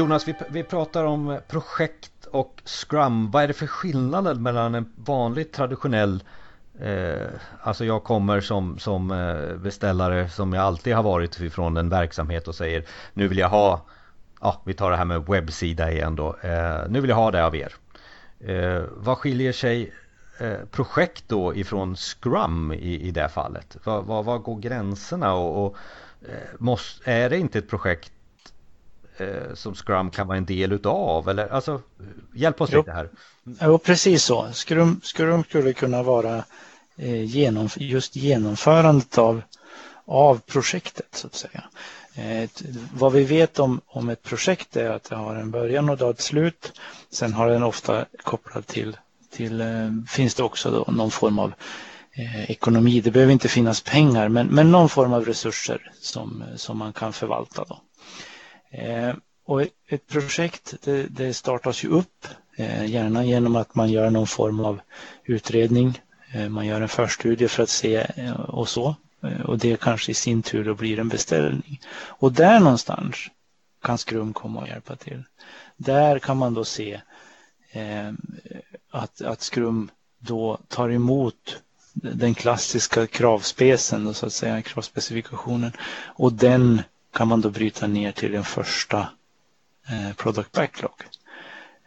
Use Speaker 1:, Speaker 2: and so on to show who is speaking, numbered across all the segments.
Speaker 1: Jonas, vi, vi pratar om projekt och Scrum. Vad är det för skillnader mellan en vanlig traditionell Eh, alltså jag kommer som, som eh, beställare som jag alltid har varit ifrån en verksamhet och säger nu vill jag ha, ja vi tar det här med webbsida igen då, eh, nu vill jag ha det av er. Eh, vad skiljer sig eh, projekt då ifrån Scrum i, i det fallet? Vad, går gränserna och, och eh, måste, är det inte ett projekt som Scrum kan vara en del utav? Eller, alltså, hjälp oss jo. lite här.
Speaker 2: Jo, precis så. Scrum, Scrum skulle kunna vara Eh, genomf just genomförandet av, av projektet så att säga. Eh, vad vi vet om, om ett projekt är att det har en början och ett slut. Sen har den ofta kopplad till, till eh, finns det också då någon form av eh, ekonomi. Det behöver inte finnas pengar men, men någon form av resurser som, som man kan förvalta. Då. Eh, och ett projekt det, det startas ju upp eh, gärna genom att man gör någon form av utredning eh, man gör en förstudie för att se och så. Och det kanske i sin tur då blir en beställning. Och där någonstans kan Skrum komma och hjälpa till. Där kan man då se att, att Skrum då tar emot den klassiska kravspecen, så att säga, kravspecifikationen. Och den kan man då bryta ner till en första eh, product backlog.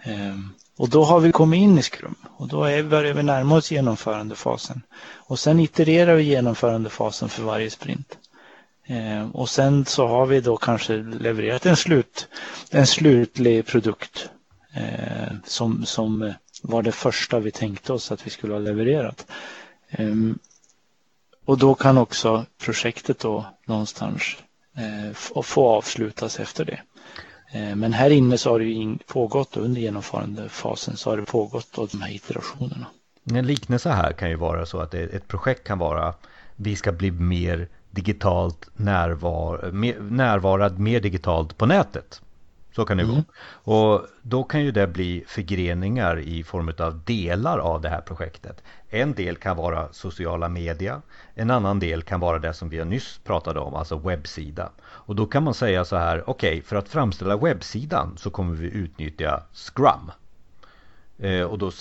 Speaker 2: Eh, och då har vi kommit in i Scrum och då är, börjar vi närma oss genomförandefasen. Och sen itererar vi genomförandefasen för varje sprint. Eh, och sen så har vi då kanske levererat en, slut, en slutlig produkt eh, som, som var det första vi tänkte oss att vi skulle ha levererat. Eh, och då kan också projektet då någonstans Eh, och få avslutas efter det. Eh, men här inne så har det ju pågått under genomförandefasen så har det pågått då de här iterationerna.
Speaker 1: En liknelse här kan ju vara så att ett projekt kan vara vi ska bli mer digitalt närvar, mer, närvarad mer digitalt på nätet. Så kan det mm. gå. Och då kan ju det bli förgreningar i form av delar av det här projektet. En del kan vara sociala media. En annan del kan vara det som vi nyss pratade om, alltså webbsida. Och då kan man säga så här, okej, okay, för att framställa webbsidan så kommer vi utnyttja Scrum. Eh, och då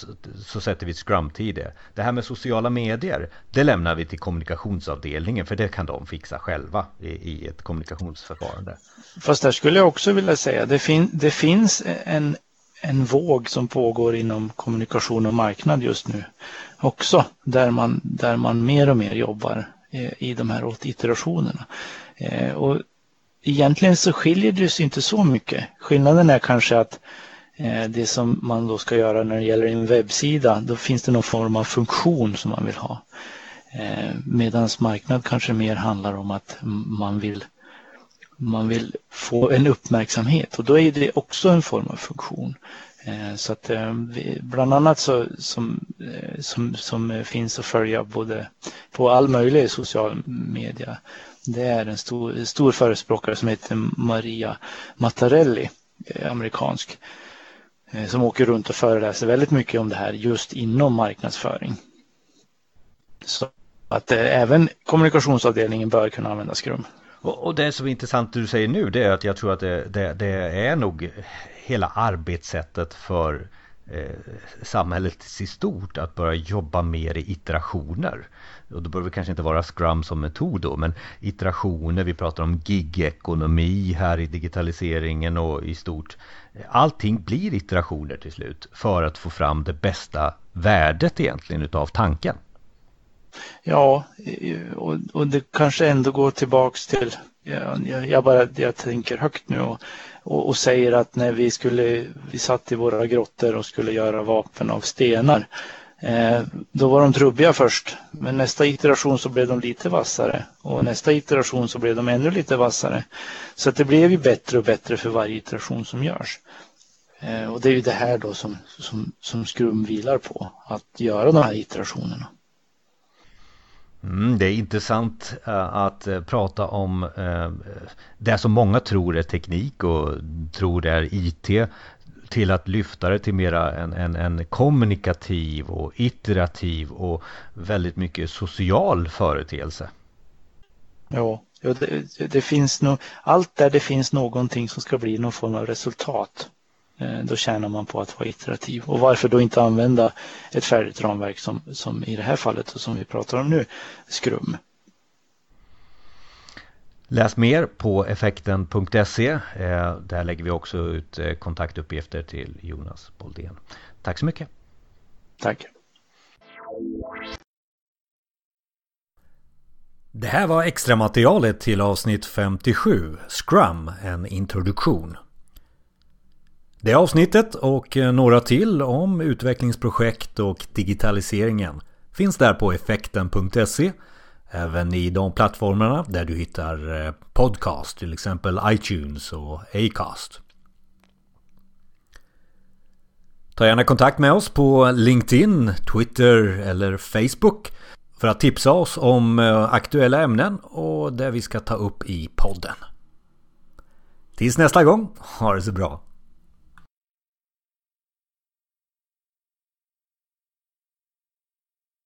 Speaker 1: så sätter vi Scrum-tid det. Det här med sociala medier, det lämnar vi till kommunikationsavdelningen för det kan de fixa själva i, i ett kommunikationsförfarande.
Speaker 2: Fast där skulle jag också vilja säga, det, fin det finns en, en våg som pågår inom kommunikation och marknad just nu också, där man, där man mer och mer jobbar i, i de här iterationerna. Eh, och egentligen så skiljer det sig inte så mycket. Skillnaden är kanske att Eh, det som man då ska göra när det gäller en webbsida, då finns det någon form av funktion som man vill ha. Eh, Medan marknad kanske mer handlar om att man vill, man vill få en uppmärksamhet och då är det också en form av funktion. Eh, så att bland annat så, som, som, som finns att följa både på all möjlig social media det är en stor, stor förespråkare som heter Maria Mattarelli, amerikansk, Eh, som åker runt och föreläser väldigt mycket om det här just inom marknadsföring. Så att eh, även kommunikationsavdelningen bör kunna använda Scrum.
Speaker 1: Och, det som är intressant du säger nu det är att jag tror att det, det, det är nog hela arbetssättet för Eh, samhället i stort att börja jobba mer i iterationer och då behöver det kanske inte vara Scrum som metod då, men iterationer, vi pratar om gig-ekonomi här i digitaliseringen och i stort. Allting blir iterationer till slut för att få fram det bästa värdet egentligen utav tanken.
Speaker 2: Ja, och det kanske ändå går tillbaks till, jag, jag bara jag tänker högt nu och, och, och, säger att när vi skulle, vi satt i våra grottor och skulle göra vapen av stenar Eh, då var de trubbiga först, men nästa iteration så blev de lite vassare och nästa iteration så blev de ännu lite vassare. Så att det blev ju bättre och bättre för varje iteration som görs. Eh, och det är ju det här då som, som, som Skrum vilar på, att göra de här iterationerna.
Speaker 1: Mm, det är intressant eh, att eh, prata om eh, det som många tror är teknik och tror det är IT till att lyfta det till mera en, en, en kommunikativ och iterativ och väldigt mycket social företeelse.
Speaker 2: Ja, det, det, finns nog allt där det finns någonting som ska bli någon form av resultat. Eh, då tjänar man på att vara iterativ. Och varför då inte använda ett färdigt ramverk som, som i det här fallet och som vi pratar om nu, Scrum.
Speaker 3: Läs mer på effekten.se. Eh, där lägger vi också ut eh, kontaktuppgifter till Jonas Boldén. Tack så mycket.
Speaker 2: Tack.
Speaker 1: Det här var extra materialet till avsnitt 57, Scrum, en introduktion. Det avsnittet och eh, några till om utvecklingsprojekt och digitaliseringen finns där på effekten.se Även i de plattformarna där du hittar eh, podcast, till exempel iTunes och Acast. Ta gärna kontakt med oss på LinkedIn, Twitter eller Facebook för att tipsa oss om eh, aktuella ämnen och det vi ska ta upp i podden. Tills nästa gång, ha det så bra!